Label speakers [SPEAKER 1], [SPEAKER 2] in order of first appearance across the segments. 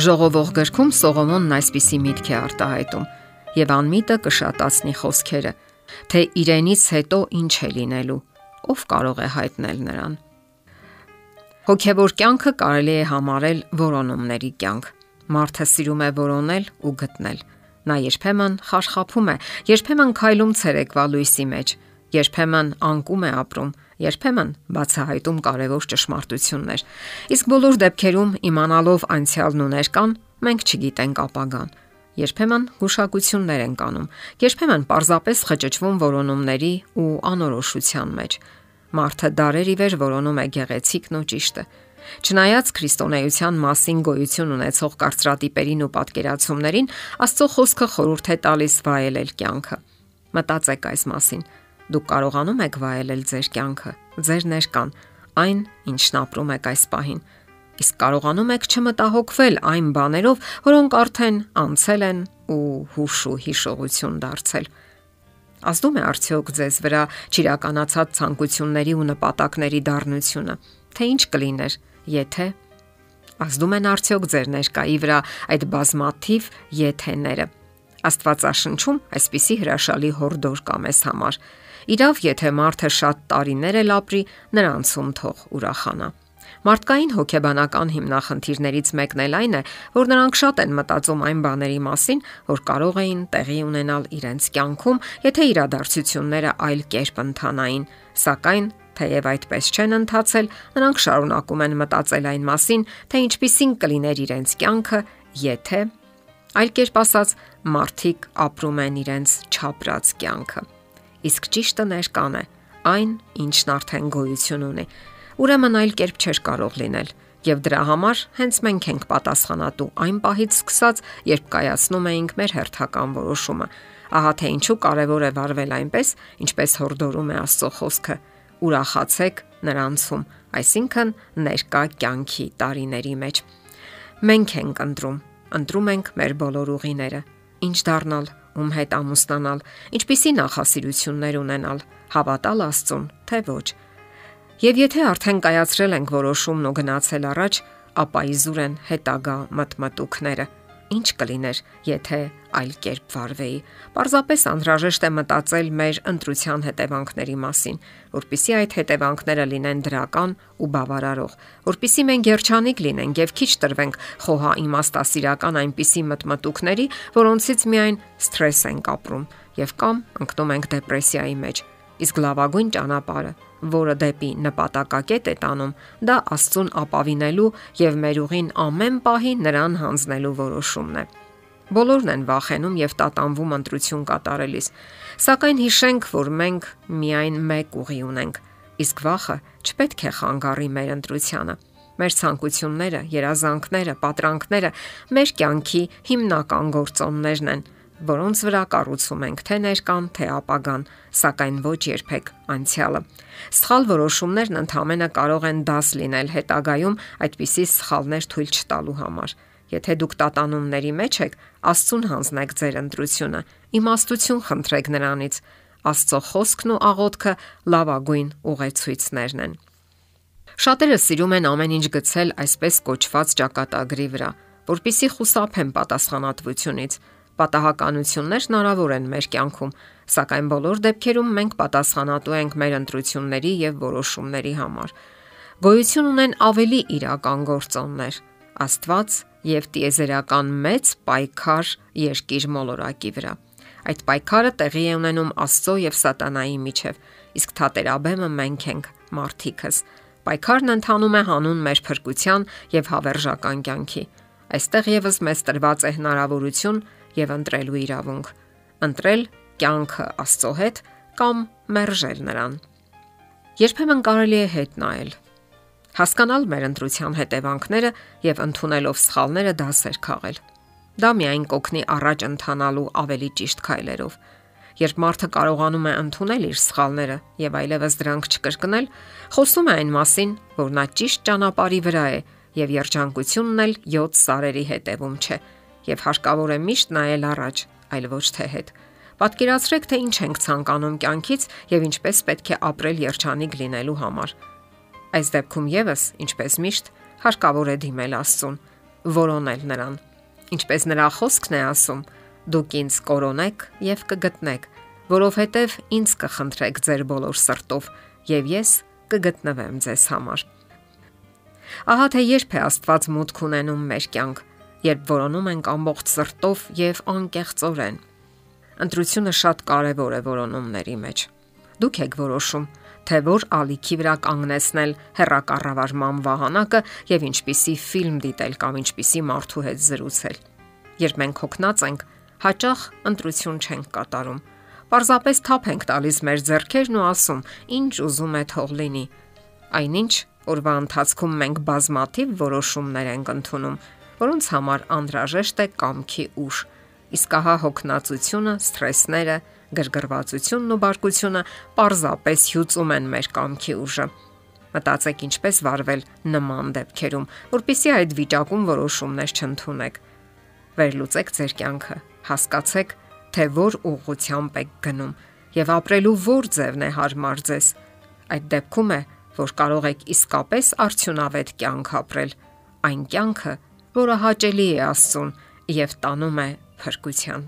[SPEAKER 1] Ժողովող գրքում Սողոմոնն այսպիսի միտք է արտահայտում. եւ անմիտը կշատացնի խոսքերը, թե իրենից հետո ինչ է լինելու, ով կարող է հայտնել նրան։ Հոգևոր կյանքը կարելի է համարել որոնումների կյանք։ Մարդը սիրում է որոնել ու գտնել։ Նա երբեմն խարխափում է, երբեմն քայլում ցերեկվա լույսի մեջ, երբեմն անկում է ապրում, երբեմն բացահայտում կարևոր ճշմարտություններ։ Իսկ բոլոր դեպքերում իմանալով անցյալն ու ներկան, մենք չգիտենք ապագան։ Երբեմն հուշակություններ են կանում, երբեմն պարզապես խճճվում որոնումների ու անորոշության մեջ։ Մարդը դարեր ի վեր որոնում է գեղեցիկն ու ճիշտը։ Չնայած քրիստոնեության մասին գոյություն ունեցող կարծրատիպերին ու պատկերացումներին, Աստծո խոսքը խորհուրդ է տալիս վայելել կյանքը։ Մտածեք այս մասին Դուք կարողանում եք վայելել ձեր կյանքը, ձեր ներկան, այն, ինչն ապրում եք այս պահին։ Իսկ կարողանում եք չմտահոգվել այն բաներով, որոնք արդեն անցել են ու հուշ ու հիշողություն դարձել։ Ազդում է արդյոք ձեզ վրա ճիրականացած ցանկությունների ու նպատակների դառնությունը, թե ինչ կլիներ, եթե ազդում են արդյոք ձեր ներկայի վրա այդ բազմաթիվ եթեները։ Աստվածաշնչում այսպիսի հրաշալի հորդոր կա մեզ համար։ Իրավ, եթե մարդը շատ տարիներ էլ ապրի, նրանցում թող ուրախանա։ Մարդկային հոգեբանական հիմնախնդիրներից մեկն էլ այն է, որ նրանք շատ են մտածում այն բաների մասին, որ կարող էին տեղի ունենալ իրենց կյանքում, եթե իրադարձությունները այլ կերպ ընթանային, սակայն Թեև այդպես չեն ընթացել, նրանք շարունակում են մտածել այն մասին, թե ինչպիսին կլիներ իրենց կյանքը, եթե այլ կերպ ասած, մարդիկ ապրում են իրենց չափրած կյանքը իսկ ճիշտը ներկան է, այն, ինչն արդեն գոյություն ունի։ Ուրեմն այլ կերպ չէր կարող լինել, եւ դրա համար հենց մենք ենք պատասխանատու այն պահից սկսած, երբ կայացնում էինք մեր հերթական որոշումը։ Ահա թե ինչու կարևոր է վարվել այնպես, ինչպես հորդորում է Աստծո խոսքը։ Ուրախացեք նրանցում, այսինքն ներկա կյանքի տարիների մեջ։ Մենք ենք ընտրում, ընտրում ենք մեր բոլոր ուղիները։ Ինչ դառնալ, ում հետ ամուսնանալ, ինչպիսի նախասիրություններ ունենալ, հավատալ Աստծուն, թե ոչ։ Եվ եթե արդեն կայացրել ենք որոշումն ու գնացել առաջ, ապա իզուր են հետագա մտմտուքները ինչ կլիներ, եթե այլ կերպ վարվեի։ Պարզապես անհրաժեշտ է մտածել մեր ընտրության հետևանքների մասին, որpիսի այդ հետևանքները լինեն դրական ու բավարարող, որpիսի մենք երջանիկ լինենք եւ քիչ տրվենք խոհա իմաստասիրական այնպիսի մտմտուքների, որոնցից միայն սթրես ենք ապրում եւ կամ ընկնում ենք դեպրեսիայի մեջ։ Իսկ լավագույն ճանապարհը որը դեպի նպատակակետ է տանում, դա Աստծուն ապավինելու եւ մեր ուղին ամեն պահի նրան հանձնելու որոշումն է։ Բոլորն են վախենում եւ տատանվում ընտրություն կատարելիս, սակայն հիշենք, որ մենք միայն մեկ ուղի ունենք, իսկ վախը չպետք է խանգարի մեր ընտրությանը։ Մեր ցանկությունները, երազանքները, պատրանքները մեր կյանքի հիմնական գործոններն են որոնց վրա կառուցում ենք թե ներկան, թե ապագան, սակայն ոչ երբեք անցյալը։ Սխալ որոշումներն ընդհանրապես կարող են դաս լինել հետագայում այդպիսի սխալներ թույլ չտալու համար։ Եթե դուք տատանումների մեջ եք, Աստծուն հանձնեք ձեր ընտրությունը։ Իմաստություն խնդրեք նրանից։ Աստծո խոսքն ու աղոթքը լավագույն ուղեցույցներն են։ Շատերը սիրում են ամեն ինչ գցել այսպես կոչված ճակատագրի վրա, որpիսի խուսափեն պատասխանատվությունից, Պատահականություններ հնարավոր են մեր կյանքում, սակայն բոլոր դեպքերում մենք պատասխանատու ենք մեր ընտրությունների եւ որոշումների համար։ Գոյություն ունեն ավելի իրական գործոններ՝ Աստված եւ տիեզերական մեծ պայքար երկիր մոլորակի վրա։ Այդ պայքարը տեղի է ունենում Աստծո եւ Սատանայի միջև, իսկ թատերաբեմը մենք ենք, մարդիկս։ Պայքարն ընթանում է հանուն մեր փրկության եւ հավերժական կյանքի։ Այստեղ եւս մեզ տրված է հնարավորություն եւ ընտրելու իրավունք։ Ընտրել կյանքը Աստծո հետ կամ մերժել նրան։ Երբեմն կարելի է հետ նայել, հասկանալ մեր ընտրության հետևանքները եւ ընդունելով սխալները դասեր քաղել։ Դա միայն կօգնի առաջ ընթանալու ավելի ճիշտ քայլերով։ Երբ մարդը կարողանում է ընդունել իր սխալները եւ այլևս դրանք չկրկնել, խոսում է այն մասին, որ նա ճիշտ ճանապարհի վրա է եւ երջանկությունն էլ 7 սարերի հետևում չէ եւ հարկավոր է միշտ նայել առաջ, այլ ոչ թե հետ։ Պատկերացրեք, թե ինչ ենք ցանկանում կյանքից եւ ինչպես պետք է ապրել երջանիկ լինելու համար։ Այս դեպքում եւս, ինչպես միշտ, հարկավոր է դիմել Աստծուն։ որոնել նրան։ Ինչպես նրա խոսքն է ասում, դուք ինձ կորոնեք եւ կգտնեք, որովհետեւ ինձ կխնդրեք ձեր բոլոր սրտով եւ ես կգտնվեմ ձեզ համար։ Ահա թե երբ է Աստված մուտք ունենում մեր կյանք, երբ որոնում ենք ամբողջ սրտով եւ անկեղծորեն։ Ընտրությունը շատ կարեւոր է որոնումների մեջ։ Դուք եք որոշում, թե որ ալիքի վրա կանգնեցնել հերակառավարման վահանակը եւ ինչպիսի ֆիլմ դիտել կամ ինչպիսի մարդու հետ զրուցել։ Երբ մենք հոգնած ենք, հաճախ ընտրություն չենք կատարում։ Պարզապես թափ ենք տալիս մեր зерքերն ու ասում, ինչ ուզում է թող լինի։ Այնինչ, օրվա ընթացքում մենք բազմաթիվ որոշումներ ենք ընդունում, որոնց համար անհրաժեշտ է կամքի ուժ։ Իսկ ահա հոգնածությունը, սթրեսները, գրգռվածությունն ու բարկությունը պարզապես հյուծում են մեր կամքի ուժը։ Մտածեք ինչպես վարվել նման դեպքերում, որpիսի այդ վիճակում որոշումներ չընդունեք։ Վերլուծեք ձեր կյանքը, հասկացեք, թե որ ուղղությամբ եք գնում եւ ապրելու որ ձևն է հարմար ձեզ։ Այդ դեպքում է, որ կարող եք իսկապես արդյունավետ կյանք ապրել։ Այն կյանքը, որը հաճելի է Աստծուն եւ տանում է փրկության։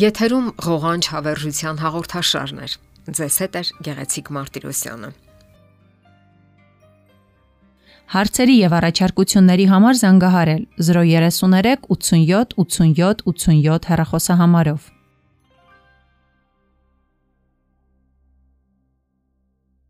[SPEAKER 1] Եթերում ղողանջ հավերժության հաղորդաշարն է։ Ձեզ հետ է Գեղեցիկ Մարտիրոսյանը։
[SPEAKER 2] Հարցերի եւ առաջարկությունների համար զանգահարել 033 87 87 87 հեռախոսահամարով։